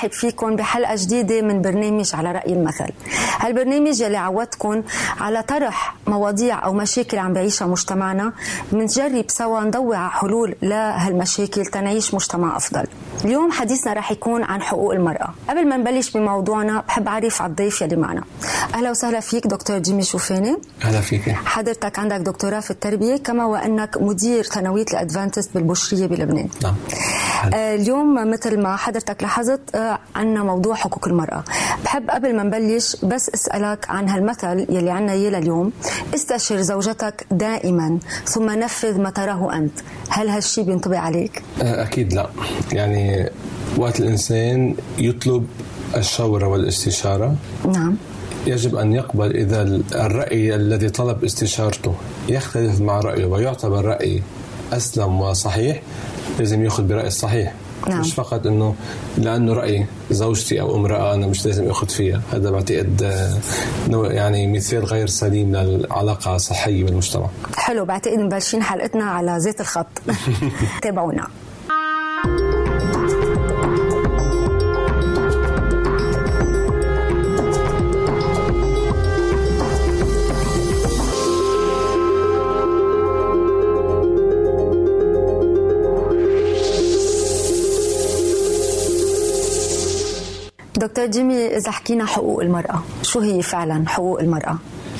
برحب فيكم بحلقة جديدة من برنامج على رأي المثل. هالبرنامج يلي عودتكم على طرح مواضيع أو مشاكل عم بعيشها مجتمعنا بنجرب سوا نضوي على حلول لهالمشاكل تنعيش مجتمع أفضل. اليوم حديثنا رح يكون عن حقوق المرأة. قبل ما نبلش بموضوعنا بحب أعرف على الضيف يلي معنا. أهلا وسهلا فيك دكتور جيمي شوفاني. أهلا فيك. حضرتك عندك دكتوراه في التربية كما وأنك مدير ثانوية الأدفانتست بالبشرية بلبنان. نعم. آه، اليوم مثل ما حضرتك لاحظت آه، عنا موضوع حقوق المرأة. بحب قبل ما نبلش بس أسألك عن هالمثل يلي عنا إياه لليوم. استشر زوجتك دائما ثم نفذ ما تراه أنت. هل هالشي بينطبق عليك؟ آه، أكيد لا. يعني وقت الإنسان يطلب الشورى والاستشارة نعم. يجب أن يقبل إذا الرأي الذي طلب استشارته يختلف مع رأيه ويعتبر رأي أسلم وصحيح لازم يأخذ برأي الصحيح نعم. مش فقط إنه لأنه رأي زوجتي أو امرأة أنا مش لازم اخذ فيها. هذا بعتقد آه، يعني مثال غير سليم للعلاقة الصحيه بالمجتمع. حلو بعتقد مبلشين حلقتنا على زيت الخط. تابعونا. دكتور جيمي إذا حكينا حقوق المرأة شو هي فعلا حقوق المرأة؟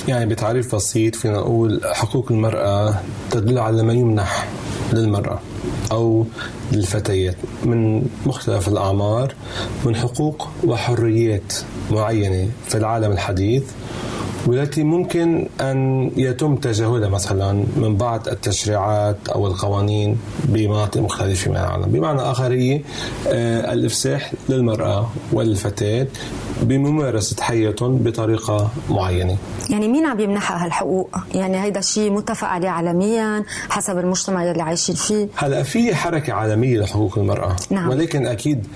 يعني بتعريف بسيط فينا نقول حقوق المرأة تدل على ما يمنح للمرأة أو للفتيات من مختلف الأعمار من حقوق وحريات معينة في العالم الحديث والتي ممكن أن يتم تجاهلها مثلا من بعض التشريعات أو القوانين بمناطق مختلفة من العالم بمعنى آخر هي آه، الإفساح للمرأة والفتاة بممارسة حياتهم بطريقة معينة يعني مين عم يمنحها هالحقوق؟ يعني هيدا الشيء متفق عليه عالميا حسب المجتمع اللي عايشين فيه هلأ في حركة عالمية لحقوق المرأة نعم. ولكن أكيد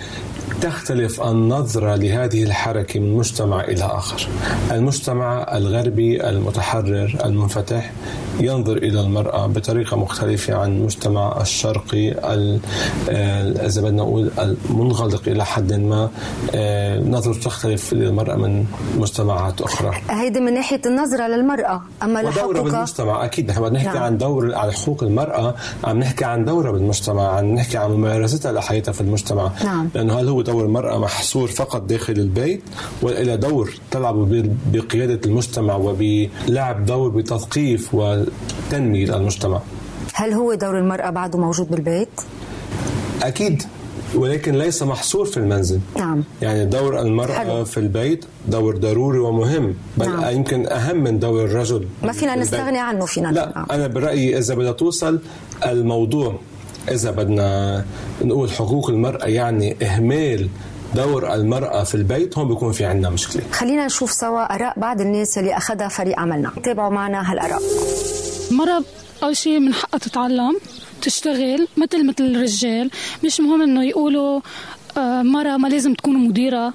تختلف النظرة لهذه الحركة من مجتمع إلى آخر. المجتمع الغربي المتحرر المنفتح ينظر إلى المرأة بطريقة مختلفة عن المجتمع الشرقي إذا بدنا نقول المنغلق إلى حد ما. آه، نظرة تختلف للمرأة من مجتمعات أخرى. هيدي من ناحية النظرة للمرأة. أما لحقوقها بالمجتمع أكيد. نحن نحكي نعم. عن دور على حقوق المرأة عم نحكي عن دورها بالمجتمع عم نحكي عن ممارستها لحياتها في المجتمع. نعم. لأنه هل هو دور المرأة محصور فقط داخل البيت وإلى دور تلعب بقيادة المجتمع وبلعب دور بتثقيف وتنمية المجتمع هل هو دور المرأة بعده موجود بالبيت؟ أكيد ولكن ليس محصور في المنزل نعم يعني دور المرأة حلو. في البيت دور ضروري ومهم بل نعم. يمكن أهم من دور الرجل ما فينا نستغني عنه فينا لا نعم. أنا برأيي إذا بدها توصل الموضوع إذا بدنا نقول حقوق المرأة يعني إهمال دور المرأة في البيت هون بيكون في عندنا مشكلة. خلينا نشوف سوا آراء بعض الناس اللي أخذها فريق عملنا. تابعوا معنا هالآراء. المرأة أول شيء من حقها تتعلم تشتغل مثل مثل الرجال. مش مهم إنه يقولوا آه، مرة ما لازم تكون مديرة.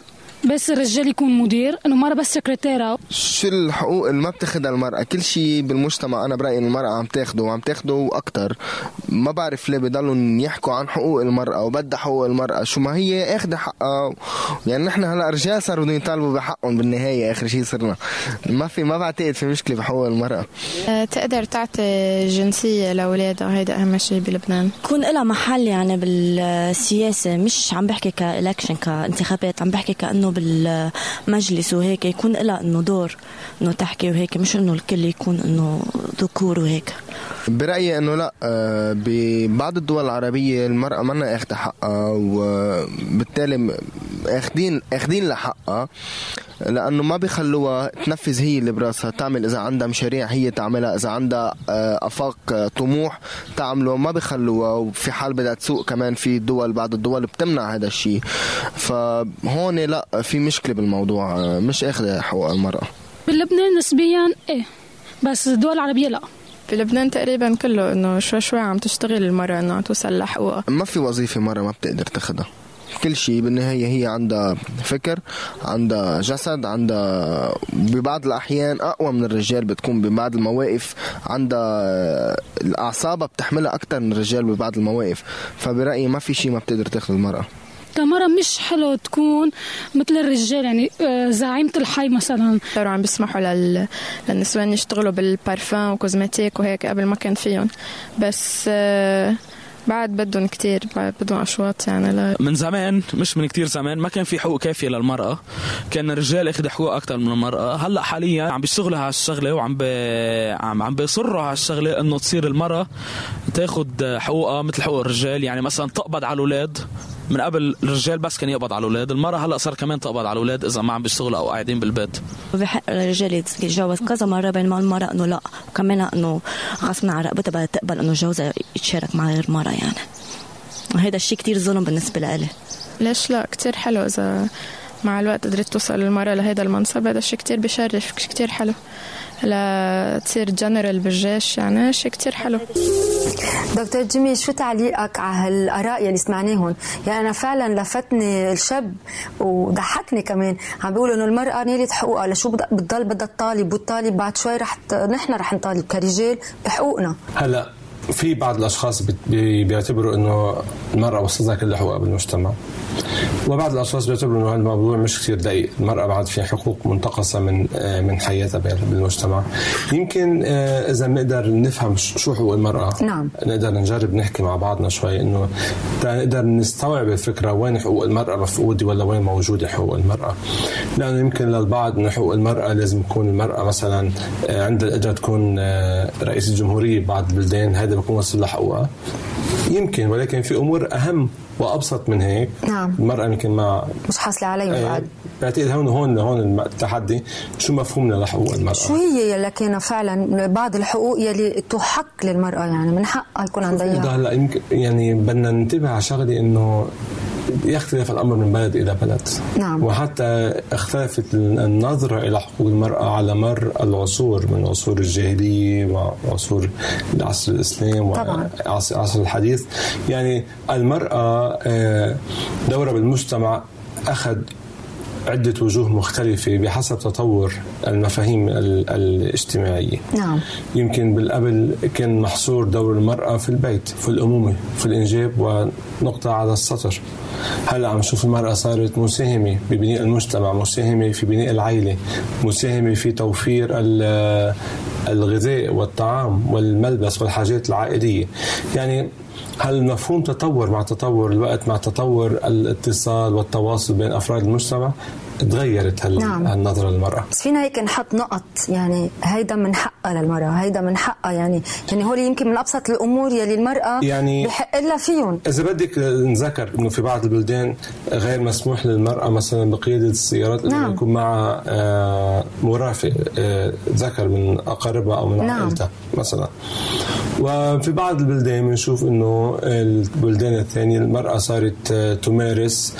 بس الرجال يكون مدير إنه مرة بس سكرتيرة. شو الحقوق اللي ما بتاخذها المرأة؟ كل شيء بالمجتمع أنا برأيي المرأة عم تاخده وعم تاخده أكثر ما بعرف ليه بضلوا يحكوا عن حقوق المرأة وبدها حقوق المرأة شو ما هي اخذة حقها. يعني نحن هلأ رجال صاروا بدهم يطالبوا بحقهم بالنهاية آخر شيء صرنا. ما في ما بعتقد في مشكلة بحقوق المرأة. أه، تقدر تعطي جنسية لأولادها؟ هيدا أهم شيء بلبنان. يكون لها محل يعني بالسياسة مش عم بحكي كإلكشن كانتخابات عم بحكي كأنه بالمجلس وهيك يكون لها إنه دور إنه تحكي وهيك مش إنه الكل يكون إنه ذكور وهيك. برأيي إنه لا آه، ببعض الدول العربية المرأة منا أخذة حقها وبالتالي اخدين اخدين لحقها. لأنه ما بيخلوها تنفذ هي اللي براسها. تعمل إذا عندها مشاريع هي تعملها إذا عندها آه، أفاق آه، طموح تعمله. ما بيخلوها وفي حال بدها تسوق كمان في دول بعض الدول بتمنع هذا الشيء. فهون لا في مشكلة بالموضوع. آه، مش اخذ حقوق المرأة. بلبنان نسبيا إيه بس الدول العربية لا. بلبنان تقريبا كله إنه شوي شوي عم تشتغل المرأة إنه توصل لحقوقها. ما في وظيفة مره ما بتقدر تاخدها. كل شيء بالنهاية هي عندها فكر عندها جسد عندها ببعض الأحيان أقوى من الرجال بتكون ببعض المواقف عندها الأعصاب بتحملها أكثر من الرجال ببعض المواقف. فبرأيي ما في شيء ما بتقدر تاخذ المرأة. كمرة مش حلو تكون مثل الرجال يعني آه، زعيمة الحي مثلا. صاروا عم بيسمحوا لل... للنسوان يشتغلوا بالبارفان وكوزماتيك وهيك قبل ما كان فيهم. بس آه، بعد بدهم كتير بعد بدهم أشواط يعني لا. من زمان مش من كتير زمان ما كان في حقوق كافية للمرأة. كان الرجال اخذ حقوق أكثر من المرأة. هلأ حاليا عم بيشتغلوا على الشغلة وعم بي... عم عم بيصروا على الشغلة إنه تصير المرأة تاخذ حقوقها مثل حقوق الرجال. يعني مثلا تقبض على الأولاد. من قبل الرجال بس كان يقبض على الأولاد المرأة هلأ صار كمان تقبض على الأولاد إذا ما عم بيشتغلوا أو قاعدين بالبيت. بحق الرجال يتجوز كذا مرة بينما المرأة إنه لأ. وكمان إنه غصبا عن رقبتها بدها تقبل إنه جوزها يتشارك مع غير مرة يعني. وهذا الشيء كتير ظلم بالنسبة لإلي. ليش لأ؟ كتير حلو إذا مع الوقت قدرت توصل المرأة لهذا المنصب هذا الشيء كتير بشرف كتير حلو. لا تصير جنرال بالجيش يعني شيء كتير حلو. دكتور جيمي شو تعليقك على هالآراء يلي سمعناهم؟ يعني أنا فعلا لفتني الشاب وضحكني كمان. عم بيقولوا إنه المرأة نالت حقوقها لشو بد- بتضل بدها تطالب والطالب بعد شوي رح ت... نحن رح نطالب كرجال بحقوقنا. هلا في بعض الأشخاص بيعتبروا إنه المرأة وصلتها كل حقوقها بالمجتمع. وبعض الأشخاص بيعتبروا إنه الموضوع مش كثير دقيق. المرأة بعد في حقوق منتقصة من آه، من حياتها بال- بالمجتمع. يمكن آه، إذا بنقدر نفهم شو حقوق المرأة نعم. نقدر نجرب نحكي مع بعضنا شوي إنه نقدر نستوعب الفكرة وين حقوق المرأة مفقودة ولا وين موجودة حقوق المرأة. لأنه يمكن للبعض إنه حقوق المرأة لازم تكون المرأة مثلا آه، عندها القدره تكون رئيس الجمهورية ببعض البلدان هذا بكون وصل لها حقوقها يمكن ولكن في أمور أهم وأبسط من هيك نعم. المرأة يمكن ما مش حاصله عليهم آه، بعد. بعتقد هون هون هون التحدي شو مفهومنا لحقوق المرأة؟ شو هي لكن فعلا بعض الحقوق يلي تحق للمرأة يعني من حقها يكون عندها هلا يمكن يعني بدنا ننتبه على شغلة إنه يختلف الأمر من بلد إلى بلد نعم. وحتى اختلفت النظرة إلى حقوق المرأة على مر العصور من عصور الجاهلية وعصور العصر الإسلام طبعاً. وعصر الحديث يعني المرأة آه، دورها بالمجتمع أخذ عدة وجوه مختلفة بحسب تطور المفاهيم ال- الاجتماعية. نعم. يمكن بالقبل كان محصور دور المرأة في البيت في الأمومة في الإنجاب ونقطة على السطر. هلا عم نشوف المرأة صارت مساهمة ببناء المجتمع مساهمة في بناء العائلة مساهمة في توفير ال- الغذاء والطعام والملبس والحاجات العائلية. يعني هل المفهوم تطور مع تطور الوقت مع تطور الاتصال والتواصل بين أفراد المجتمع؟ تغيرت هال- نعم. هالنظرة للمرأة بس فينا هيك نحط نقط يعني هيدا من حقها للمرأة هيدا من حقها يعني يعني هول يمكن من أبسط الأمور يلي المرأة يعني- بحق لها فيهم إذا بدك نذكر إنه في بعض البلدان غير مسموح للمرأة مثلا بقيادة السيارات إنه نعم. يكون معها آه، مرافق آه، ذكر من أقاربها أو من نعم. عائلتها مثلا وفي بعض البلدان بنشوف إنه البلدان الثانية المرأة صارت آه، تمارس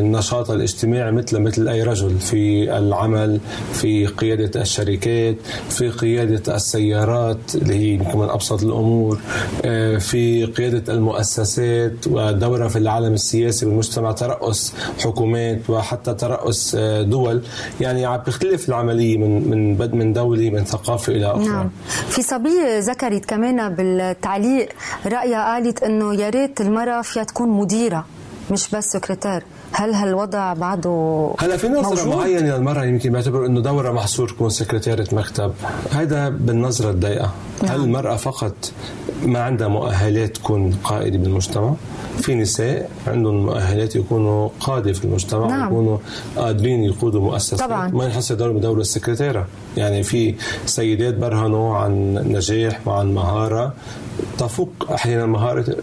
نشاطها الاجتماعي مثل مثل أي رجل في العمل في قيادة الشركات في قيادة السيارات اللي هي يمكن من أبسط الأمور آه، في قيادة المؤسسات ودورها في العالم السياسي والمجتمع ترأس حكومات وحتى ترأس آه، دول. يعني عم بيختلف العملية من من من دولة من ثقافة إلى أخرى. نعم. في صبية ذكرت كمان بالتعليق رأيها قالت إنه يا ريت المرأة فيها تكون مديرة مش بس سكرتير. هل هالوضع بعده هلا في نظرة موجود؟ معينة للمرأة يمكن بيعتبروا إنه دورها محصور تكون سكرتيرة مكتب، هذا بالنظرة الضيقة، نعم. هل المرأة فقط ما عندها مؤهلات تكون قائدة بالمجتمع؟ في نساء عندهم مؤهلات يكونوا قادة في المجتمع نعم. يكونوا قادرين يقودوا مؤسسات طبعاً. ما ينحصر دور بدور السكرتيرة يعني في سيدات برهنوا عن نجاح وعن مهارة تفوق أحيانا مهارة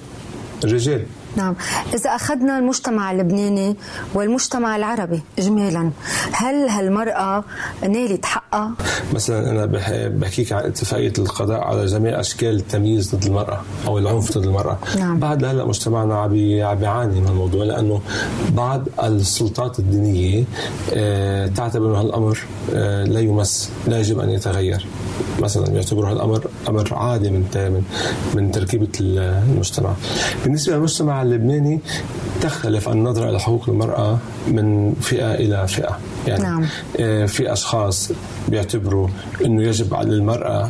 الرجال نعم إذا أخذنا المجتمع اللبناني والمجتمع العربي إجمالا هل هالمرأة نالت حقها؟ مثلا أنا بحكيك عن اتفاقية القضاء على جميع أشكال التمييز ضد المرأة أو العنف ضد المرأة نعم. بعد هلا مجتمعنا عم بيعاني من الموضوع لأنه بعض السلطات الدينية آه، تعتبر أن هالأمر آه، لا يمس لا يجب أن يتغير مثلا يعتبروا هالأمر أمر عادي من من تركيبة المجتمع. بالنسبة للمجتمع اللبناني تختلف النظره إلى حقوق المرأة من فئة إلى فئة. يعني نعم. آه، في أشخاص بيعتبروا إنه يجب على المرأة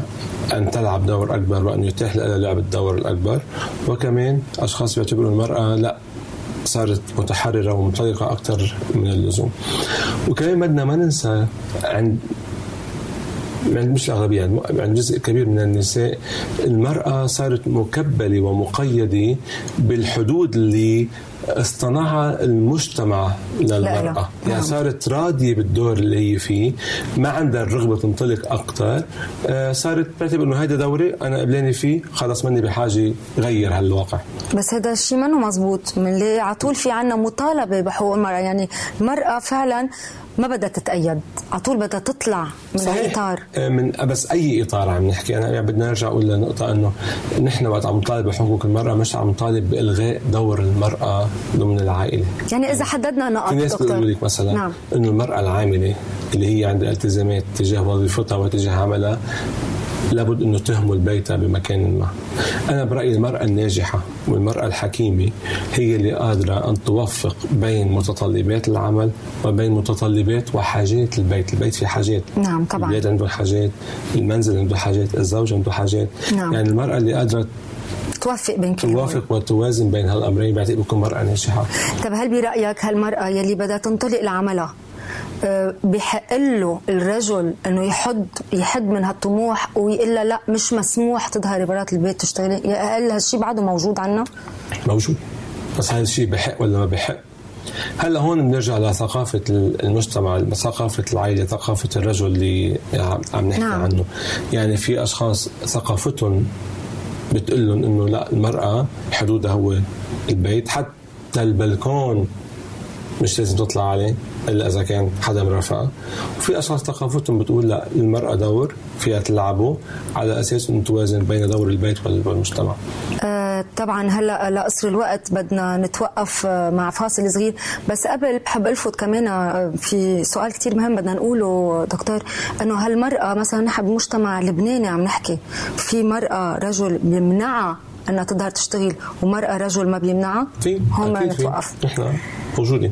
أن تلعب دور أكبر وأن يتاح لها لعب الدور الأكبر وكمان أشخاص بيعتبروا المرأة لا صارت متحررة ومنطلقة أكثر من اللزوم وكمان بدنا ما ننسى عند مش الأغلبية يعني جزء كبير من النساء المرأة صارت مكبلة ومقيدة بالحدود اللي اصطنعها المجتمع للمرأة. يعني نعم. صارت راضية بالدور اللي هي فيه ما عندها الرغبة تنطلق أكثر آه، صارت تعتبر إنه هيدا دوري أنا قبلاني فيه خلص ماني بحاجة غير هالواقع. بس هذا الشيء منه مزبوط؟ من اللي على طول في عنا مطالبة بحقوق المرأة. يعني المرأة فعلا ما بدها تتأيد. على طول بدها تطلع من صحيح. الإطار. آه، من بس أي إطار عم نحكي. أنا يعني بدنا نرجع أقول لنقطة أنه نحن وقت عم نطالب بحقوق المرأة مش عم نطالب بإلغاء دور المرأة ضمن العائلة يعني إذا حددنا نقط في ناس بيقولوا لك مثلا نعم. إنه المرأة العاملة اللي هي عندها التزامات تجاه وظيفتها وتجاه عملها لابد إنه تهمل بيتها بمكان ما. أنا برأيي المرأة الناجحة والمرأة الحكيمة هي اللي قادرة أن توفق بين متطلبات العمل وبين متطلبات وحاجات البيت، البيت في حاجات. نعم طبعا. البيت عنده حاجات، المنزل عنده حاجات، الزوج عنده حاجات. نعم. يعني المرأة اللي قادرة توفق بين كل توافق وتوازن بين هالأمرين بعتقد بكون مرأة ناجحة طيب هل برأيك هالمرأة يلي بدها تنطلق لعملها آه، بحق له الرجل إنه يحد يحد من هالطموح ويقول لها لا مش مسموح تظهري برات البيت تشتغلي هل هالشيء بعده موجود عنا؟ موجود بس هذا الشيء بحق ولا ما بحق؟ هلأ هون بنرجع لثقافة المجتمع، ثقافة العائلة، ثقافة الرجل اللي عم نحكي نعم. عنه، يعني في أشخاص ثقافتهم بتقول لهم إنه لا المرأة حدودها هو البيت. حتى البلكون مش لازم تطلع عليه إلا إذا كان حدا مرافقها وفي أشخاص ثقافتهم بتقول لا المرأة دور فيها تلعبه على أساس إنه توازن بين دور البيت والمجتمع. آه طبعا هلأ لقصر الوقت بدنا نتوقف آه، مع فاصل صغير. بس قبل بحب ألفت كمان آه، في سؤال كتير مهم بدنا نقوله دكتور إنه هالمرأة مثلا نحن بمجتمع لبناني عم نحكي في مرأة رجل بيمنعها إنها تظهر تشتغل ومرأة رجل ما بيمنعها؟ هون بدنا نتوقف. نحن موجودين.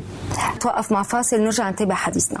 توقف مع فاصل نرجع نتابع حديثنا.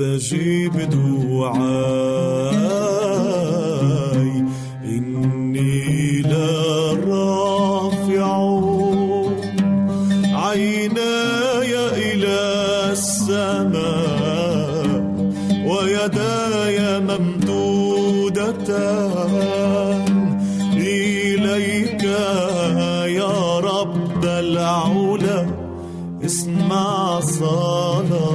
واستجيب دعائي إني لا رافع عيناي إلى السماء ويداي ممدودتان إليك يا رب العلا اسمع صلاتي.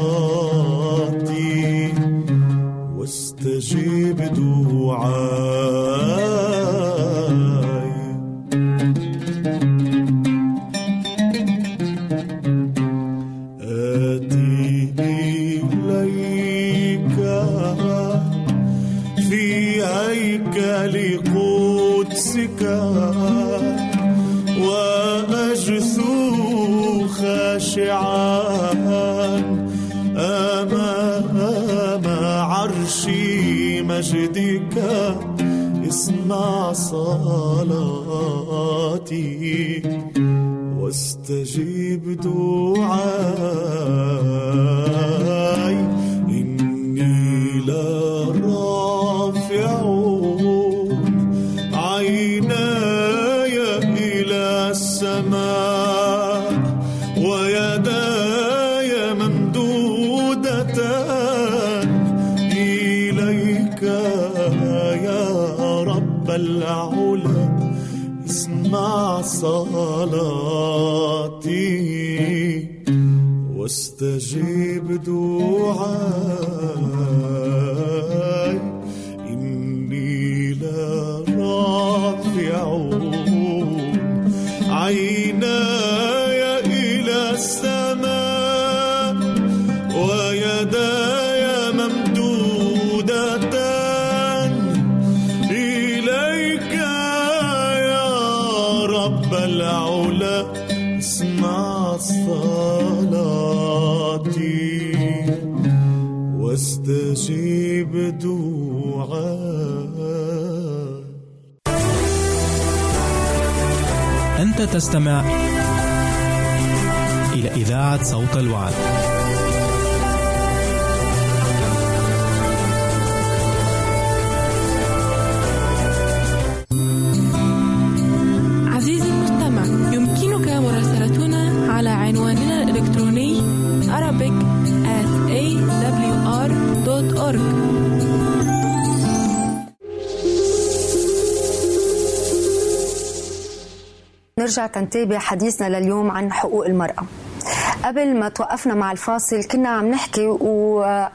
واستجيب دعائي اسمع صلاتي واستجيب دعائي. دعائي أنت تستمع إلى إذاعة صوت الوعد. نرجع تنتابع حديثنا لليوم عن حقوق المرأة. قبل ما توقفنا مع الفاصل كنا عم نحكي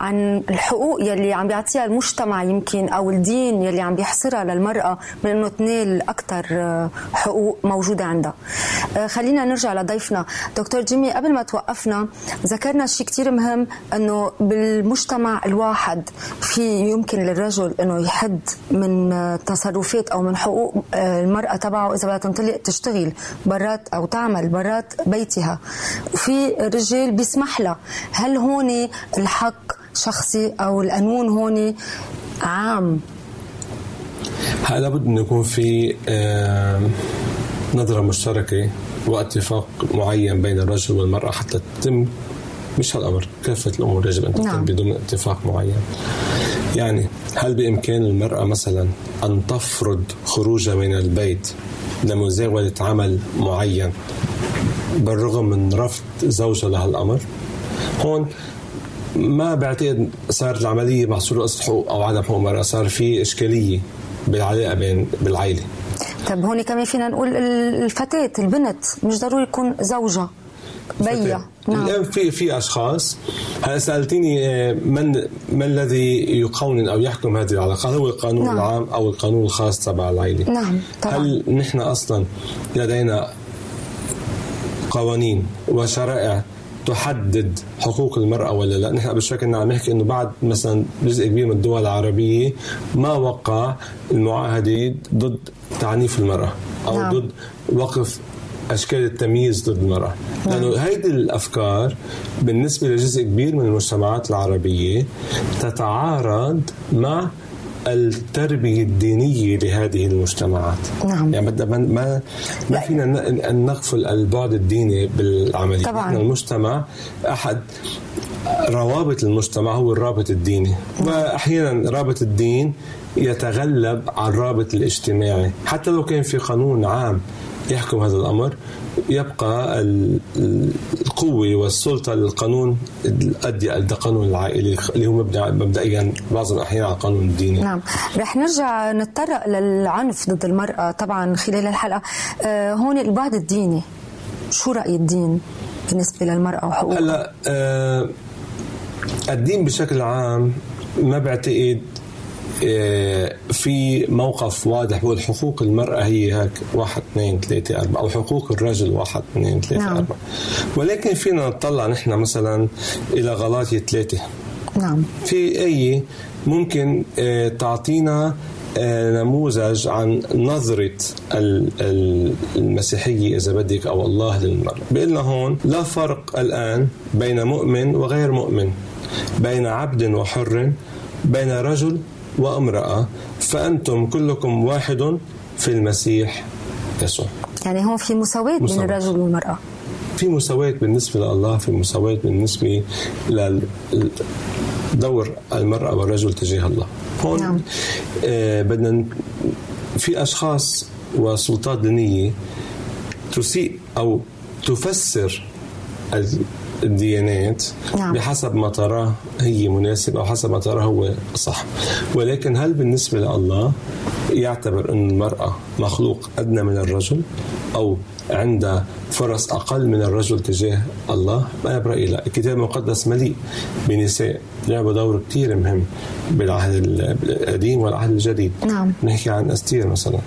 عن الحقوق يلي عم بيعطيها المجتمع يمكن أو الدين يلي عم بيحصرها للمرأة من إنه تنال أكثر حقوق موجودة عندها. خلينا نرجع لضيفنا دكتور جيمي قبل ما توقفنا ذكرنا شيء كثير مهم إنه بالمجتمع الواحد في يمكن للرجل إنه يحد من تصرفات أو من حقوق المرأة تبعه إذا بدها تنطلق تشتغل برات أو تعمل برات بيتها وفي رجال بيسمح لها. هل هون الحق شخصي أو القانون هون عام؟ هلا لابد انه يكون في نظرة مشتركة واتفاق معين بين الرجل والمرأة حتى تتم مش هالأمر. كافة الأمور يجب أن تتم نعم. بدون اتفاق معين. يعني هل بإمكان المرأة مثلا أن تفرض خروجها من البيت لمزاولة عمل معين بالرغم من رفض زوجها لهالأمر هون ما بعتقد صار العملية محصورة قصة حقوق أو عدم حقوق المرأة صار في إشكالية بالعلاقة بين بالعائلة. طب هون كمان فينا نقول الفتاة البنت مش ضروري يكون زوجها بيا نعم. الآن في في أشخاص هلا سألتيني آه، من من الذي يقنن أو يحكم هذه العلاقات هو القانون نعم. العام أو القانون الخاص تبع العائلة؟ نعم طبعا. هل نحن أصلا لدينا قوانين وشرائع تحدد حقوق المرأة ولا لا. نحن قبل شوي كنا عم نحكي إنه بعد مثلا جزء كبير من الدول العربية ما وقع المعاهدة ضد تعنيف المرأة أو نعم. ضد وقف أشكال التمييز ضد المرأة. لأنه هيدي الأفكار بالنسبة لجزء كبير من المجتمعات العربية تتعارض مع التربية الدينية لهذه المجتمعات. نعم. يعني ما ما, ما فينا ن- أن نغفل البعد الديني بالعملية. طبعاً. نحن المجتمع أحد روابط المجتمع هو الرابط الديني. واحيانا رابط الدين يتغلب على الرابط الاجتماعي. حتى لو كان في قانون عام يحكم هذا الأمر يبقى ال- ال- القوة والسلطة للقانون الأدي القانون العائلي اللي هو مبدئيا بعض الأحيان على القانون الديني. نعم. رح نرجع نتطرق للعنف ضد المرأة طبعا خلال الحلقة. آه هون البعد الديني شو رأي الدين بالنسبة للمرأة وحقوقها؟ هلأ آه الدين بشكل عام ما بعتقد في موقف واضح بقول حقوق المرأة هي هيك واحد اثنين ثلاثة أربعة أو حقوق الرجل واحد اثنين ثلاثة نعم. أربعة. ولكن فينا نطلع نحن مثلا إلى غلاطية ثلاثة. نعم. في آية ممكن آه، تعطينا آه، نموذج عن نظرة ال- ال- المسيحية إذا بدك أو الله للمرأة. بيقلنا هون لا فرق الآن بين مؤمن وغير مؤمن بين عبد وحر بين رجل وامرأة فأنتم كلكم واحد في المسيح يسوع يعني هون في مساواة بين. الرجل والمرأة في مساواة بالنسبة لله في مساواة بالنسبة لدور المرأة والرجل تجاه الله هون نعم. آه بدنا في أشخاص وسلطات دينية تسيء أو تفسر الديانات نعم. بحسب ما تراه هي مناسب أو حسب ما تراه هو صح. ولكن هل بالنسبة لله يعتبر أن المرأة مخلوق أدنى من الرجل أو عندها فرص أقل من الرجل تجاه الله؟ أنا برايي لا الكتاب المقدس مليء بنساء. لعبوا دور كثير مهم بالعهد ال- القديم والعهد الجديد نعم. نحكي عن استير مثلا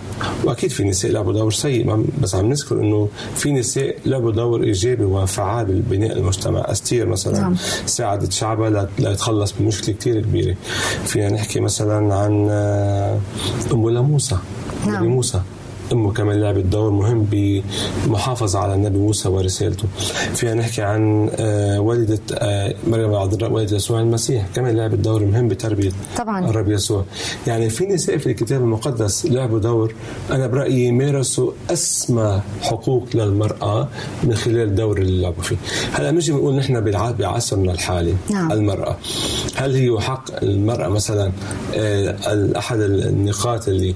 وأكيد في نساء لعبوا دور سيء بس عم نذكر إنه في نساء لعبوا دور إيجابي وفعال ببناء المجتمع استير مثلا نعم. ساعدت شعبها ليتخلص من مشكله كثير كبيرة فينا نحكي مثلا عن آه، أم موسى نعم. موسى أمه كمان لعبت دور مهم بمحافظة على النبي موسى ورسالته. فينا نحكي عن آه، والدة آه، مريم العذراء والدة يسوع المسيح كمان لعبت دور مهم بتربية طبعاً. الرب يسوع. يعني في نساء في الكتاب المقدس لعبوا دور. أنا برأيي مارسوا أسمى حقوق للمرأة من خلال الدور اللي لعبوا فيه. هلا بنجي بنقول نحن بعصرنا الحالي نعم. المرأة. هل هي حق المرأة مثلا آه، أحد النقاط اللي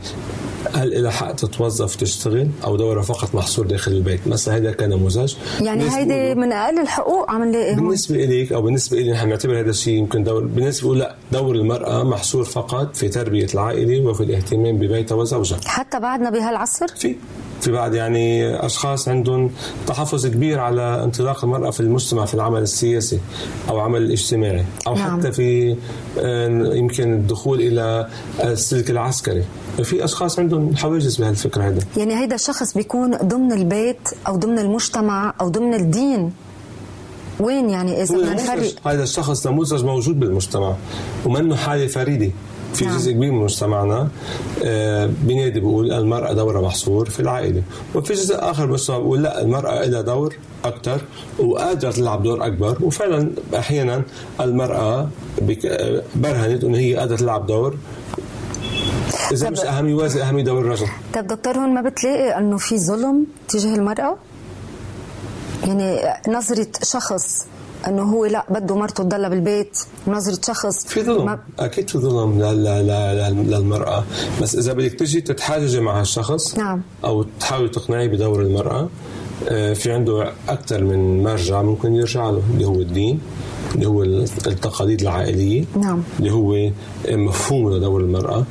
هل لها حق تتوظف تشتغل أو دورها فقط محصور داخل البيت؟ مثلا هذا كنموذج يعني هيدي من أقل الحقوق عم نلاقي هون؟ بالنسبة إليك أو بالنسبة إلي نحن نعتبر هذا الشيء يمكن دور بالنسبة لا دور المرأة محصور فقط في تربية العائلة وفي الاهتمام ببيتها وزوجها. حتى بعدنا بهالعصر؟ في. في بعض يعني أشخاص عندهم تحفظ كبير على انطلاق المرأة في المجتمع في العمل السياسي أو العمل الاجتماعي أو نعم. حتى في آه، يمكن الدخول إلى السلك العسكري. في أشخاص عندهم حواجز بهالفكرة هذا يعني هيدا الشخص بيكون ضمن البيت أو ضمن المجتمع أو ضمن الدين. وين يعني هو بدنا نفرق؟ هذا الشخص نموذج موجود بالمجتمع ومنه حالة فريدة. في نعم. جزء كبير من مجتمعنا آه، بنادي بيقول المرأة دورها محصور في العائلة وفي جزء آخر المجتمع بيقول لا المرأة لها دور أكثر وقادرة تلعب دور أكبر وفعلا أحيانا المرأة آه، برهنت أنه هي قادرة تلعب دور إذا مش أهم يوازي أهمية دور الرجل طب دكتور هون ما بتلاقي إنه في ظلم تجاه المرأة؟ يعني نظرة شخص انه هو لا بده مرته تضلها بالبيت ونظرة شخص. في ظلم. ما- أكيد في ظلم لل- لل- للمرأة. بس إذا بدك تجي تتحاججي مع هالشخص نعم. أو تحاولي تقنعي بدور المرأة آه، في عنده أكثر من مرجع ممكن يرجع له اللي هو الدين اللي هو التقاليد العائلية نعم. اللي هو مفهوم لدور المرأة.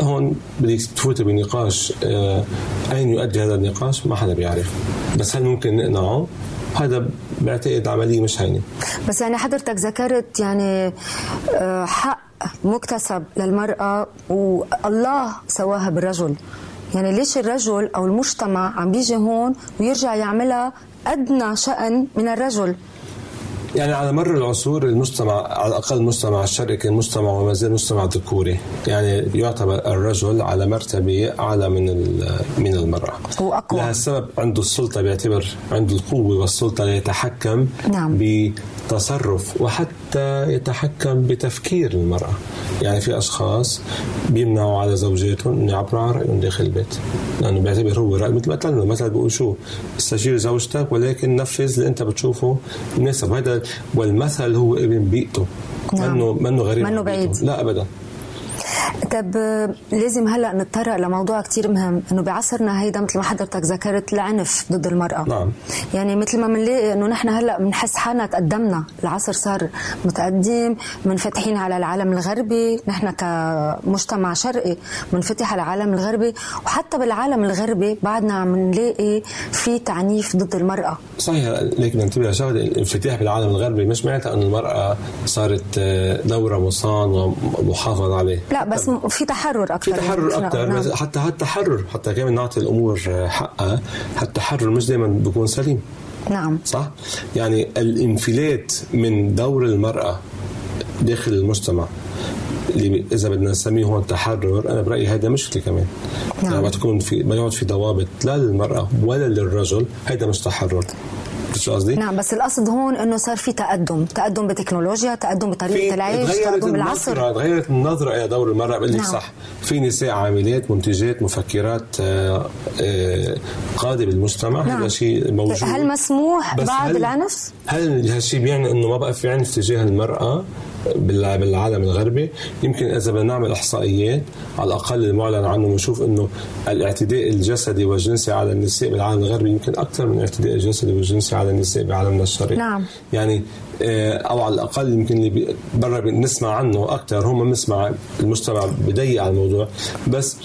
هون بدك تفوت بنقاش آه، أين يؤدي هذا النقاش؟ ما حدا بيعرف. بس هل ممكن نقنعه؟ هذا بعتقد عملية مش هينة بس يعني حضرتك ذكرت يعني آه، حق مكتسب للمرأة والله سواها بالرجل. يعني ليش الرجل أو المجتمع عم بيجي هون ويرجع يعملها أدنى شأن من الرجل؟ يعني على مر العصور المجتمع على الاقل المجتمع الشرقي كان مجتمع وما زال مجتمع ذكوري، يعني يعتبر الرجل على مرتبة أعلى من من المرأة. هو أقوى. لهالسبب عنده السلطة بيعتبر عنده القوة والسلطة ليتحكم نعم. بتصرف وحتى يتحكم بتفكير المرأة. يعني في أشخاص بيمنعوا على زوجاتهم انه يعبروا عن رأيهم داخل البيت، لأنه بيعتبر هو رأي مثل مثلا مثلا بيقول شو استشير زوجتك ولكن نفذ اللي أنت بتشوفه مناسب هذا والمثل هو ابن بيئته نعم. منه منه غريب منه. بعيد. لا ابدا طب لازم هلا نتطرق لموضوع كتير مهم إنه بعصرنا هيدا مثل ما حضرتك ذكرت العنف ضد المرأة. نعم. يعني مثل ما بنلاقي إنه نحن هلا بنحس حالنا تقدمنا العصر صار متقدم منفتحين على العالم الغربي نحن كمجتمع شرقي منفتح على العالم الغربي وحتى بالعالم الغربي بعدنا عم نلاقي في تعنيف ضد المرأة. صحيح لكن ننتبه لشغله الانفتاح بالعالم الغربي مش معناتها إنه المرأة صارت دورها مصان ومحافظ عليه. لا بس في تحرر أكثر في تحرر نعم. أكثر نعم. حتى هالتحرر حتى كمان نعطي الأمور حقها هالتحرر مش دائما بيكون سليم نعم صح؟ يعني الانفلات من دور المرأة داخل المجتمع اللي إذا بدنا نسميه هون تحرر أنا برأيي هذا مشكلة كمان نعم. يعني ما تكون في ما يقعد في ضوابط لا للمرأة ولا للرجل هذا مش تحرر شو قصدي؟ نعم بس القصد هون إنه صار في تقدم تقدم بتكنولوجيا تقدم بطريقة العيش تقدم بالعصر النظرة تغيرت النظرة إلى دور المرأة بقول لك نعم. صح في نساء عاملات منتجات مفكرات آه، آه، قادة بالمجتمع نعم. هذا شيء موجود هل مسموح بعد هل- العنف؟ هل هالشيء بيعني إنه ما بقى في عنف تجاه المرأة بال- بالعالم الغربي يمكن إذا بدنا نعمل إحصائيات على الأقل المعلن عنه ونشوف إنه الاعتداء الجسدي والجنسي على النساء بالعالم الغربي يمكن أكثر من الاعتداء الجسدي والجنسي على النساء بعالمنا الشرقي نعم. يعني آه، أو على الأقل يمكن اللي برا بنسمع عنه أكثر هم بنسمع المجتمع بضيق على الموضوع. بس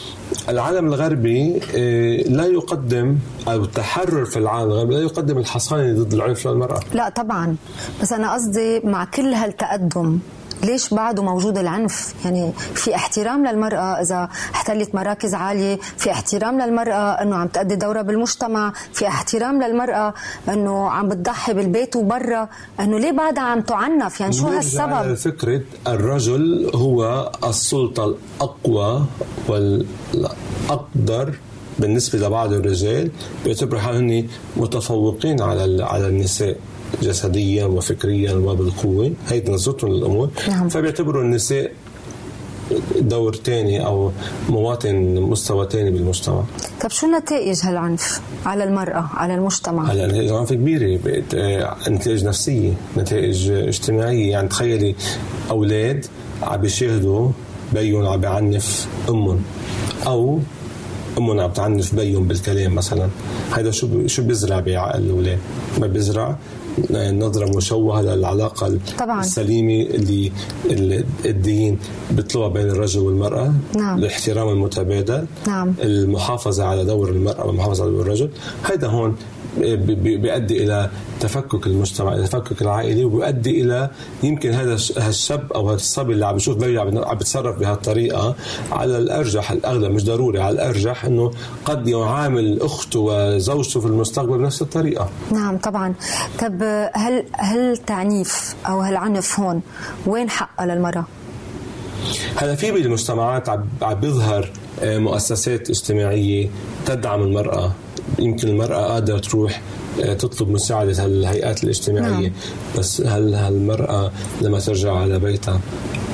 العالم الغربي آه، لا يقدم أو التحرر في العالم الغربي لا يقدم الحصانة ضد العنف للمراه لا طبعا. بس أنا قصدي مع كل هالتقدم ليش بعده موجود العنف؟ يعني في احترام للمرأة إذا احتلت مراكز عالية في احترام للمرأة أنه عم تأدي دورها بالمجتمع في احترام للمرأة أنه عم بتضحي بالبيت وبرا. أنه ليه بعدها عم تعنف؟ يعني شو هالسبب؟ فكرة الرجل هو السلطة الأقوى والأقدر بالنسبة لبعض الرجال بيعتبروا حالهم متفوقين على على النساء. جسديا وفكريا وبالقوة. هيدي نظرتهم للأمور. نعم. فبيعتبروا النساء دور تاني أو مواطن مستوى تاني بالمجتمع. طب شو نتائج هالعنف على المرأة على المجتمع؟ هلا نتائج عنف آه، نتائج نفسية نتائج اجتماعية. يعني تخيلي أولاد عم بيشاهدوا بيهم عم بيعنف أمهم أو أمهم عم تعنف بيهم بالكلام مثلا. هذا شو شو بيزرع بعقل الأولاد؟ ما بيزرع نظرة مشوهة للعلاقة طبعاً. السليمة اللي الدين بيطلبها بين الرجل والمرأة نعم. الاحترام المتبادل نعم. المحافظة على دور المرأة والمحافظة على دور الرجل هذا هون بيؤدي إلى تفكك المجتمع إلى تفكك العائلي وبيؤدي إلى يمكن هذا الش- هالشاب أو هالصبي اللي عم بيشوف بيو عم بيتصرف بهالطريقة على الأرجح الأغلب مش ضروري على الأرجح إنه قد يعامل أخته وزوجته في المستقبل بنفس الطريقة. نعم طبعا. طب هل هل تعنيف أو هالعنف هون وين حقها للمرأة؟ هلا في بالمجتمعات عم عم بيظهر آه، مؤسسات اجتماعية تدعم المرأة. يمكن المرأة قادرة تروح آه، تطلب مساعدة هالهيئات الاجتماعية نعم. بس هل هالمرأة لما ترجع على بيتها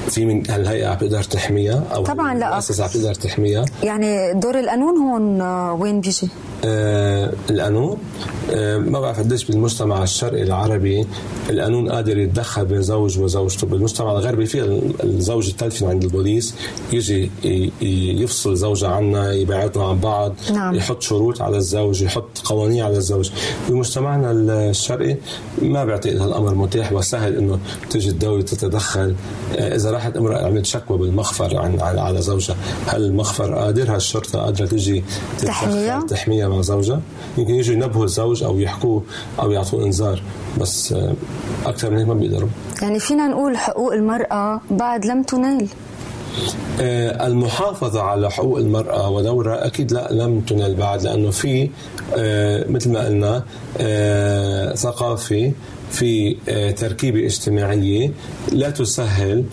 في من هالهيئه عم تقدر تحميها أو طبعاً لا. المؤسسة عم تقدر تحميها يعني دور القانون هون آه، وين بيجي؟ آه القانون آه ما بعرف قديش بالمجتمع الشرقي العربي القانون قادر يتدخل بين زوج وزوجته بالمجتمع الغربي في ال- الزوج الثالث عند البوليس يجي يفصل زوجها عنا يبعدهم عن بعض نعم. يحط شروط على الزوج يحط قوانين على الزوج بمجتمعنا الشرقي ما بعتقد هالامر متاح وسهل إنه تجي الدولة تتدخل آه، إذا راحت امرأة عملت شكوى بالمخفر عن على, زوجها. هل المخفر قادر؟ هالشرطه قادرة تجي تحميها؟ تحميها مع زوجها؟ يمكن يجوا ينبهوا الزوج أو يحكوه أو يعطوه إنذار بس آه، أكثر من هيك ما بيقدروا. يعني فينا نقول حقوق المرأة بعد لم تنال. آه، المحافظة على حقوق المرأة ودورها أكيد لا لم تنال بعد لأنه في آه، مثل ما قلنا ثقافة في تركيبة اجتماعية لا تسهل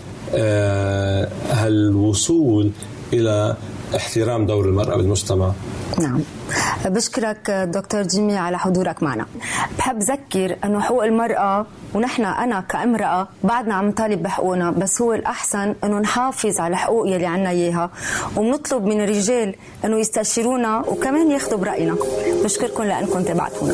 هالوصول إلى احترام دور المرأة بالمجتمع؟ نعم. بشكرك دكتور جيمي على حضورك معنا. بحب ذكر أنه حقوق المرأة ونحن أنا كامرأة بعدنا عم نطالب بحقوقنا بس هو الأحسن أنه نحافظ على الحقوق يلي عنا إياها وبنطلب من الرجال أنه يستشيرونا وكمان ياخذوا برأينا. بشكركم لأنكم تابعتونا.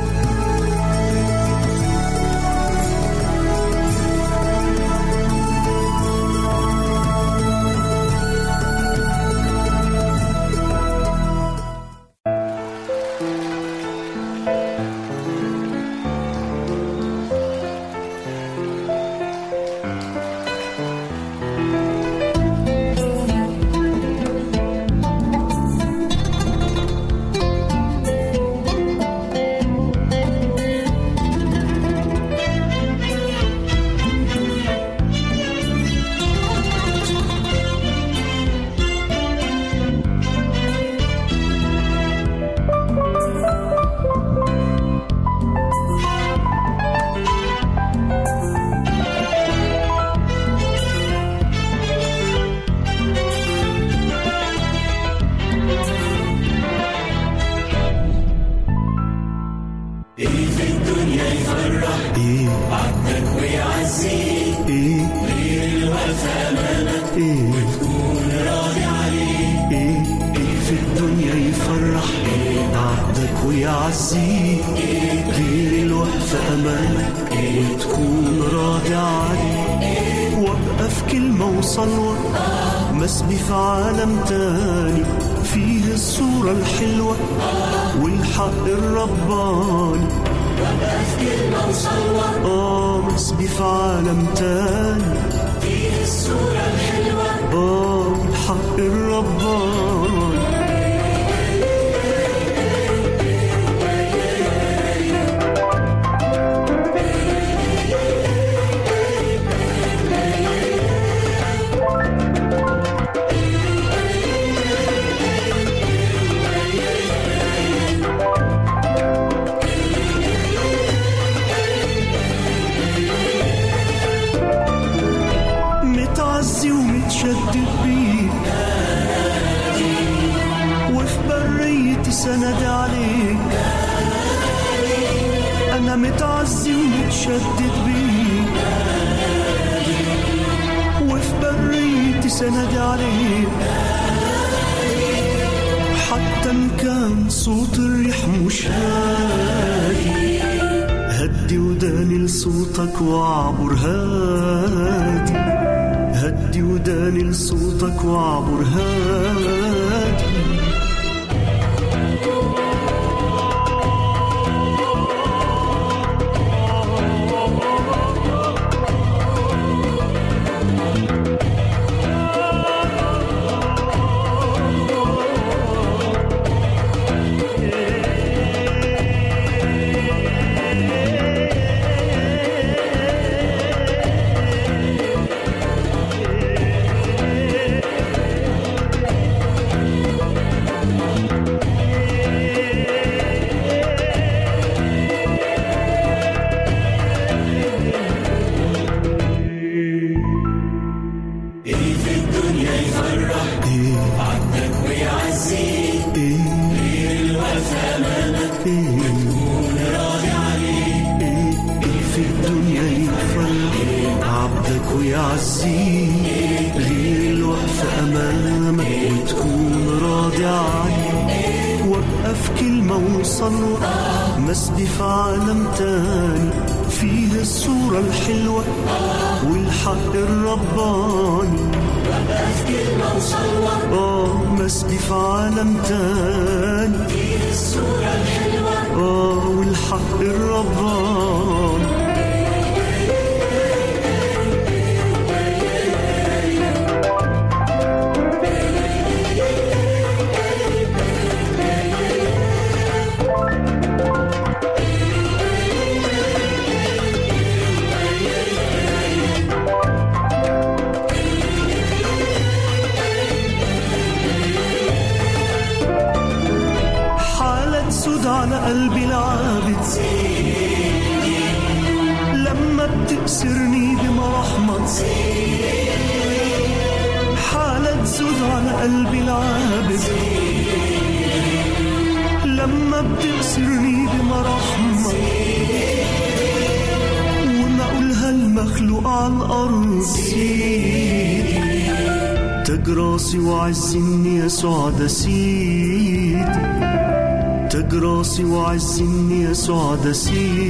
كلمة وصلوة مسبي في عالم تاني. فيه الصورة الحلوة والحق الرباني. وابقى في كلمة آه مسبي في عالم تاني. فيه الصورة الحلوة آه والحق الرباني. سند عليك. أنا متعزي ومتشدد بيك. وفي بريتي سند عليك. حتى إن كان صوت الريح مش هادي هدي وداني لصوتك واعبر هادي. هدي وداني لصوتك واعبر هادي. ده سيدي تاج راسي وعز إني يسوع ده سيدي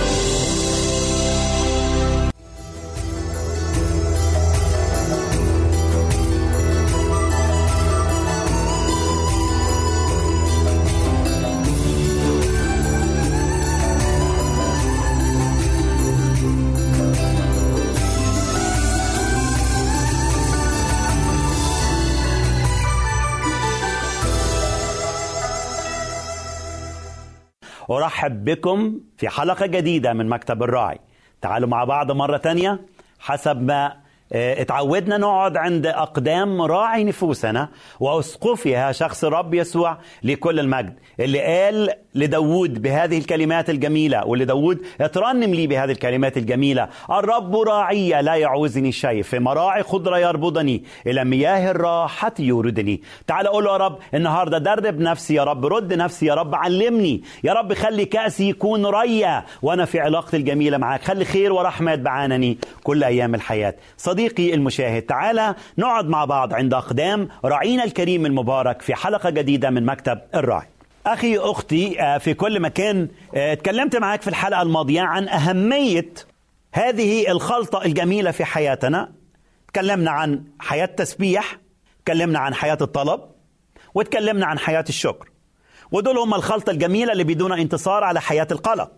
أرحب بكم في حلقة جديدة من مكتب الراعي. تعالوا مع بعض مرة تانية حسب ما اتعودنا نقعد عند أقدام راعي نفوسنا وأسقفها شخص الرب يسوع لكل المجد. اللي قال لداود بهذه الكلمات الجميلة واللي داود اترنم لي بهذه الكلمات الجميلة الرب راعي لا يعوزني شيء في مراعي خضرة يربضني إلى مياه الراحة يوردني. تعال أقول له يا رب النهاردة درب نفسي يا رب رد نفسي يا رب علمني. يا رب خلي كأسي يكون ريا وأنا في علاقتي الجميلة معك خلي خير ورحمة بعانني كل أيام الحياة. صديقي المشاهد تعال نقعد مع بعض عند أقدام راعينا الكريم المبارك في حلقة جديدة من مكتب الراعي أخي أختي آه، في كل مكان آه، اتكلمت معك في الحلقة الماضية عن أهمية هذه الخلطة الجميلة في حياتنا. تكلمنا عن حياة تسبيح تكلمنا عن حياة الطلب وتكلمنا عن حياة الشكر. ودول هم الخلطة الجميلة اللي بدون انتصار على حياة القلق.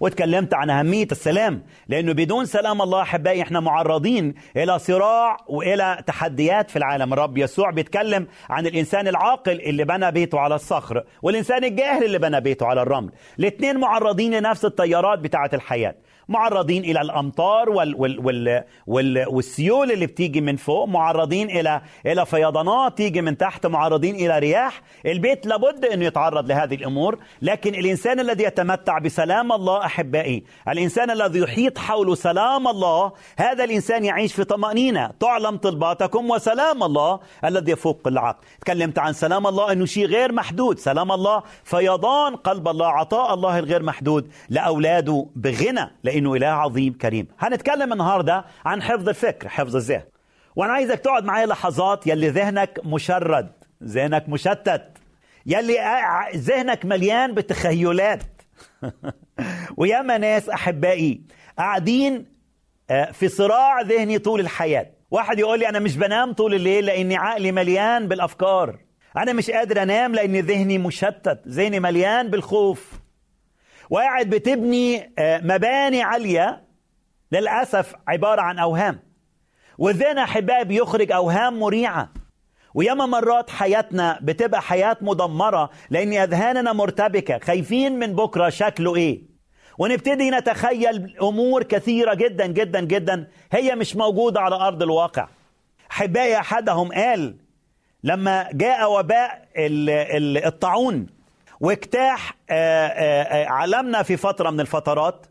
وتكلمت عن أهمية السلام لأنه بدون سلام الله أحبائي إحنا معرضين إلى صراع وإلى تحديات في العالم. الرب يسوع بيتكلم عن الإنسان العاقل اللي بنى بيته على الصخر والإنسان الجاهل اللي بنى بيته على الرمل. الاثنين معرضين لنفس التيارات بتاعة الحياة. معرضين إلى الأمطار وال وال وال وال والسيول اللي بتيجي من فوق معرضين إلى إلى فيضانات تيجي من تحت معرضين إلى رياح. البيت لابد إنه يتعرض لهذه الأمور لكن الإنسان الذي يتمتع بسلام الله أحبائي الإنسان الذي يحيط حوله سلام الله هذا الإنسان يعيش في طمأنينة. تعلم طلباتكم وسلام الله الذي يفوق العقل. تكلمت عن سلام الله إنه شيء غير محدود. سلام الله فيضان قلب الله عطاء الله الغير محدود لأولاده بغنى لأنه إله عظيم كريم. هنتكلم النهارده عن حفظ الفكر حفظ الذهن. وأنا عايزك تقعد معايا لحظات يلي ذهنك مشرد ذهنك مشتت يلي ذهنك مليان بتخيلات. وياما ناس أحبائي قاعدين آه، في صراع ذهني طول الحياة. واحد يقول لي أنا مش بنام طول الليل لأني عقلي مليان بالأفكار. أنا مش قادر أنام لأن ذهني مشتت ذهني مليان بالخوف. وقاعد بتبني آه، مباني عالية للأسف عبارة عن أوهام. والذهن أحبائي بيخرج أوهام مريعة. وياما مرات حياتنا بتبقى حياة مدمرة لأن أذهاننا مرتبكة. خايفين من بكرة شكله إيه؟ ونبتدي نتخيل أمور كثيرة جدا جدا جدا هي مش موجودة على أرض الواقع. أحبائي أحدهم قال لما جاء وباء الطاعون واجتاح آه، آه، آه، عالمنا في فترة من الفترات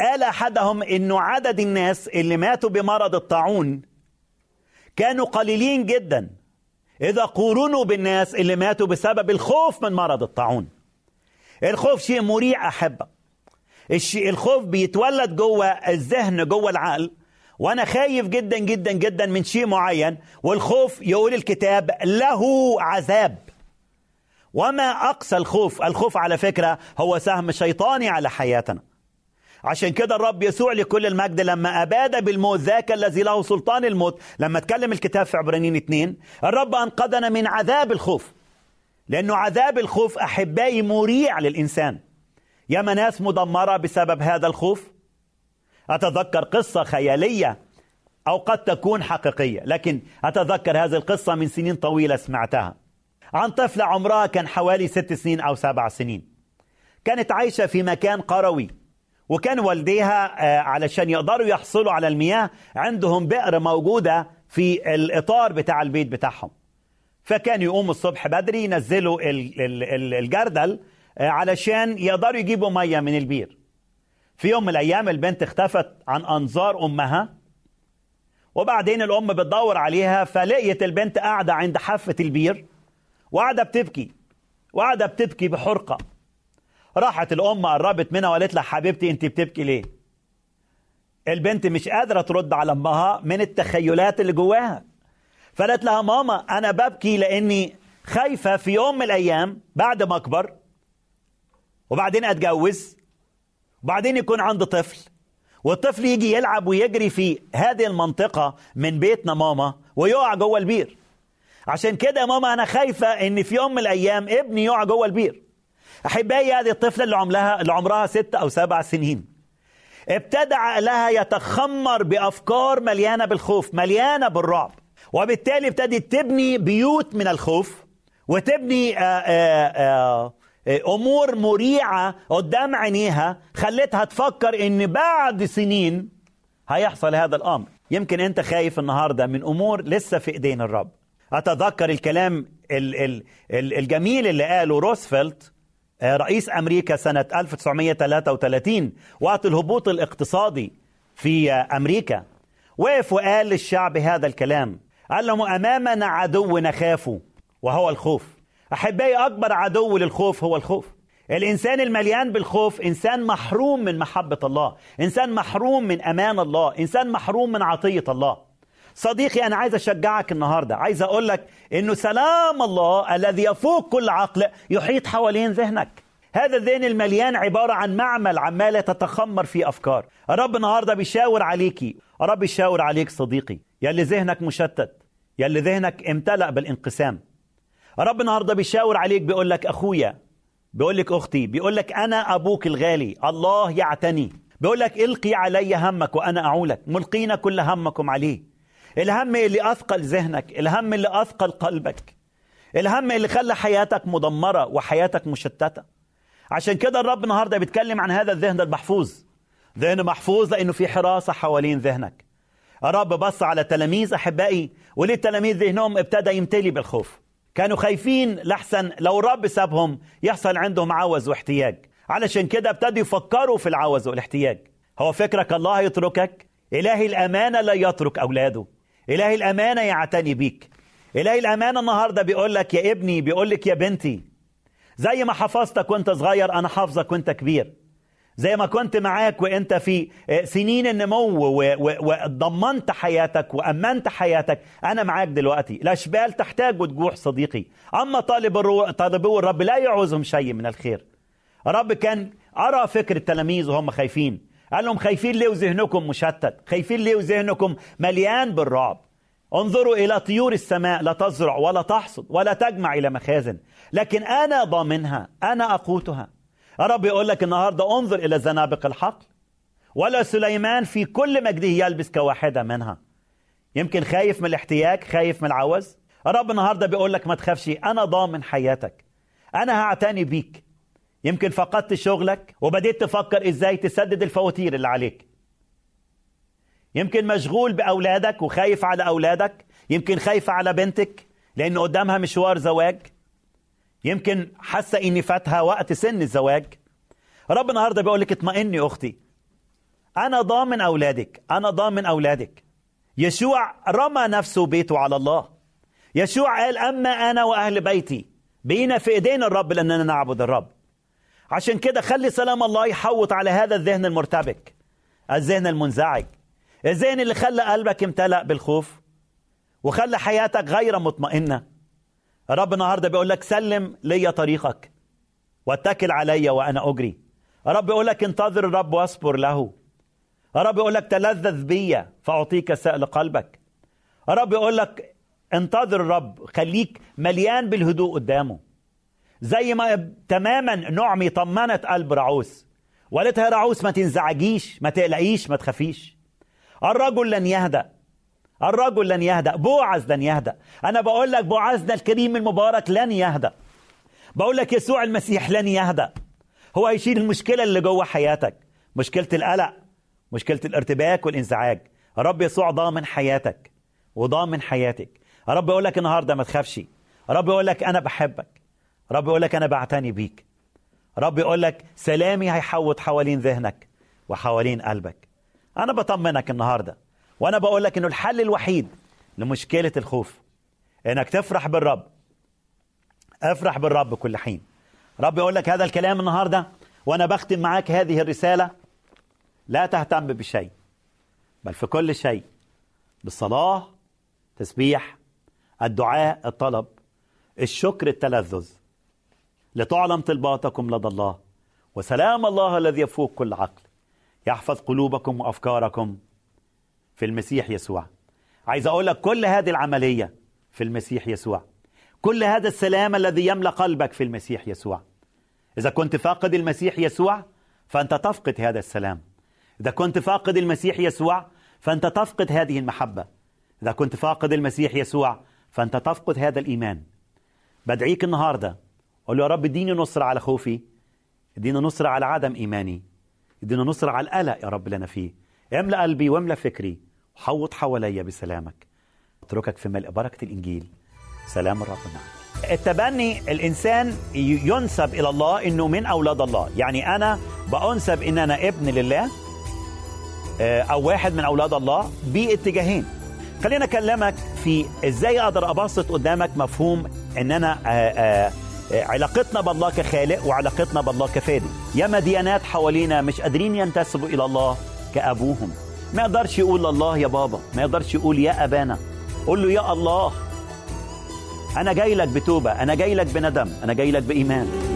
قال أحدهم أنه عدد الناس اللي ماتوا بمرض الطاعون كانوا قليلين جدا. إذا قورنوا بالناس اللي ماتوا بسبب الخوف من مرض الطاعون. الخوف شيء مريع أحبة. الشيء الخوف بيتولد جوه الذهن جوه العقل. وأنا خايف جدا جدا جدا من شيء معين. والخوف يقول الكتاب له عذاب. وما أقسى الخوف الخوف على فكرة هو سهم شيطاني على حياتنا. عشان كده الرب يسوع لكل المجد لما أباد بالموت ذاك الذي له سلطان الموت. لما تكلم الكتاب في عبرانيين اثنين الرب أنقذنا من عذاب الخوف. لأنه عذاب الخوف أحبائي مريع للإنسان. ياما ناس مدمرة بسبب هذا الخوف؟ أتذكر قصة خيالية أو قد تكون حقيقية لكن أتذكر هذه القصة من سنين طويلة سمعتها. عن طفلة عمرها كان حوالي ست سنين أو سبع سنين. كانت عايشة في مكان قروي وكان والديها آه، علشان يقدروا يحصلوا على المياه عندهم بئر موجودة في الإطار بتاع البيت بتاعهم. فكان يقوموا الصبح بدري ينزلوا الجردل آه، علشان يقدروا يجيبوا مية من البير. في يوم من الأيام البنت اختفت عن أنظار أمها وبعدين الأم بتدور عليها فلقيت البنت قاعدة عند حافة البير وقاعدة بتبكي. وقاعدة بتبكي بحرقة. راحت الأم قربت منها وقالت لها حبيبتي أنت بتبكي ليه؟ البنت مش قادرة ترد على أمها من التخيلات اللي جواها. فقالت لها ماما أنا ببكي لأني خايفة في يوم من الأيام بعد ما أكبر وبعدين أتجوز وبعدين يكون عندي طفل والطفل يجي يلعب ويجري في هذه المنطقة من بيتنا ماما ويقع جوه البير. عشان كده يا ماما أنا خايفة إن في يوم من الأيام ابني يقع جوه البير. أحبائي هذه الطفلة اللي عمرها اللي عمرها ست أو سبع سنين. ابتدى عقلها يتخمر بأفكار مليانة بالخوف مليانة بالرعب. وبالتالي ابتدت تبني بيوت من الخوف وتبني آآ آه، آآ آه، أمور مريعة قدام عينيها خلتها تفكر إن بعد سنين هيحصل هذا الأمر. يمكن أنت خايف النهارده من أمور لسه في إيدين الرب. أتذكر الكلام ال ال ال الجميل اللي قاله روزفلت آه، رئيس أمريكا سنة 1933 وقت الهبوط الاقتصادي في أمريكا. وقف وقال للشعب هذا الكلام. قال لهم أمامنا عدو نخافه وهو الخوف. أحبائي أكبر عدو للخوف هو الخوف. الإنسان المليان بالخوف إنسان محروم من محبة الله إنسان محروم من أمان الله إنسان محروم من عطية الله. صديقي أنا عايز أشجعك النهارده. عايز أقول لك إنه سلام الله الذي يفوق كل عقل يحيط حوالين ذهنك. هذا الذهن المليان عبارة عن معمل عمالة تتخمر فيه أفكار. الرب النهاردة بيشاور عليكي. الرب بيشاور عليك صديقي يلي ذهنك مشتت يلي ذهنك امتلأ بالانقسام. الرب النهاردة بيشاور عليك بيقول لك أخويا بيقول لك أختي بيقول لك أنا أبوك الغالي الله يعتني. بيقول لك إلقي علي همك وأنا أعولك. ملقين كل همكم عليه. الهم اللي أثقل ذهنك الهم اللي أثقل قلبك الهم اللي خلى حياتك مدمرة وحياتك مشتتة. عشان كده الرب النهاردة بيتكلم عن هذا الذهن المحفوظ. ذهن محفوظ لأنه في حراسة حوالين ذهنك. الرب بص على تلاميذ أحبائي وليه التلاميذ ذهنهم ابتدى يمتلي بالخوف. كانوا خايفين لحسن لو الرب سابهم يحصل عندهم عوز واحتياج. علشان كده ابتدوا يفكروا في العوز والاحتياج. هو فكرك الله يتركك؟ إلهي الأمانة لا يترك أولاده. إلهي الأمانة يعتني بيك. إلهي الأمانة النهاردة بيقول لك يا ابني بيقول لك يا بنتي زي ما حفظتك وانت صغير أنا حافظك وانت كبير. زي ما كنت معاك وانت في سنين النمو وضمنت حياتك وأمنت حياتك أنا معاك دلوقتي. الاشبال تحتاج وتجوع صديقي. أما طالب الرو... طالبو الرب لا يعوزهم شيء من الخير. الرب كان أرى فكر التلاميذ وهم خايفين. قال لهم خايفين ليه وذهنكم مشتت؟ خايفين ليه وذهنكم مليان بالرعب؟ انظروا إلى طيور السماء لا تزرع ولا تحصد ولا تجمع إلى مخازن. لكن أنا ضامنها أنا اقوتها الرب يقول لك النهارده انظر إلى زنابق الحقل. ولا سليمان في كل مجده يلبس كواحدة منها. يمكن خايف من الاحتياج خايف من العوز. الرب النهارده بيقول لك ما تخافش أنا ضامن حياتك. أنا هعتني بيك. يمكن فقدت شغلك وبديت تفكر إزاي تسدد الفواتير اللي عليك. يمكن مشغول بأولادك وخايف على أولادك يمكن خايفه على بنتك لأن قدامها مشوار زواج. يمكن حاسة إني فاتها وقت سن الزواج. رب النهارده بيقول لك اطمئني أختي. أنا ضامن أولادك أنا ضامن أولادك. يشوع رمى نفسه بيته على الله. يشوع قال أما أنا وأهل بيتي بينا في إيدين الرب لأننا نعبد الرب. عشان كده خلي سلام الله يحوط على هذا الذهن المرتبك. الذهن المنزعج. الذهن اللي خلى قلبك امتلأ بالخوف وخلى حياتك غير مطمئنة. الرب النهارده بيقول لك سلم لي طريقك واتكل علي وأنا أجري. الرب بيقول لك انتظر الرب واصبر له. الرب بيقول لك تلذذ بي فأعطيك سأل قلبك. الرب بيقول لك انتظر الرب خليك مليان بالهدوء قدامه. زي ما تماما نعمي طمنت قلب رعوس. وقالت يا رعوس ما تنزعجيش ما تقلقيش ما تخافيش. الرجل لن يهدأ. الرجل لن يهدأ. بوعز لن يهدأ. أنا بقول لك بوعزنا الكريم المبارك لن يهدأ. بقول لك يسوع المسيح لن يهدأ. هو هيشيل المشكلة اللي جوه حياتك. مشكلة القلق مشكلة الارتباك والانزعاج. رب يسوع ضامن حياتك وضامن حياتك. رب يقول لك النهارده ما تخافش. رب يقول لك أنا بحبك. رب يقول لك أنا بعتني بيك. رب يقول لك سلامي هيحوط حوالين ذهنك وحوالين قلبك. أنا بطمنك النهارده. وأنا بقول لك إنه الحل الوحيد لمشكلة الخوف إنك تفرح بالرب. افرح بالرب كل حين. رب يقول لك هذا الكلام النهارده وأنا بختم معاك هذه الرسالة لا تهتم بشيء بل في كل شيء بالصلاه تسبيح الدعاء الطلب الشكر التلذذ. لتعلم طلباتكم لدى الله. وسلام الله الذي يفوق كل عقل. يحفظ قلوبكم وأفكاركم في المسيح يسوع. عايز أقول لك كل هذه العملية في المسيح يسوع. كل هذا السلام الذي يملأ قلبك في المسيح يسوع. إذا كنت فاقد المسيح يسوع فأنت تفقد هذا السلام. إذا كنت فاقد المسيح يسوع فأنت تفقد هذه المحبة. إذا كنت فاقد المسيح يسوع فأنت تفقد هذا الإيمان. بدعيك النهارده قول له يا رب اديني نصرة على خوفي. اديني نصرة على عدم إيماني. ادينا نصرة على القلق يا رب اللي أنا فيه. املأ قلبي واملأ فكري. وحوط حواليا بسلامك. اتركك في ملء بركة الإنجيل. سلام الرب معك. التبني الإنسان ينسب إلى الله إنه من أولاد الله. يعني أنا بأنسب إن أنا ابن لله آه، أو واحد من أولاد الله باتجاهين. خلينا أكلمك في إزاي أقدر أبسط قدامك مفهوم إن أنا آه، آه، علاقتنا بالله كخالق وعلاقتنا بالله كفادي ياما ديانات حوالينا مش قادرين ينتسبوا إلى الله كأبوهم. ما يقدرش يقول الله يا بابا ما يقدرش يقول يا أبانا. قول له يا الله أنا جاي لك بتوبة أنا جاي لك بندم أنا جاي لك بإيمان.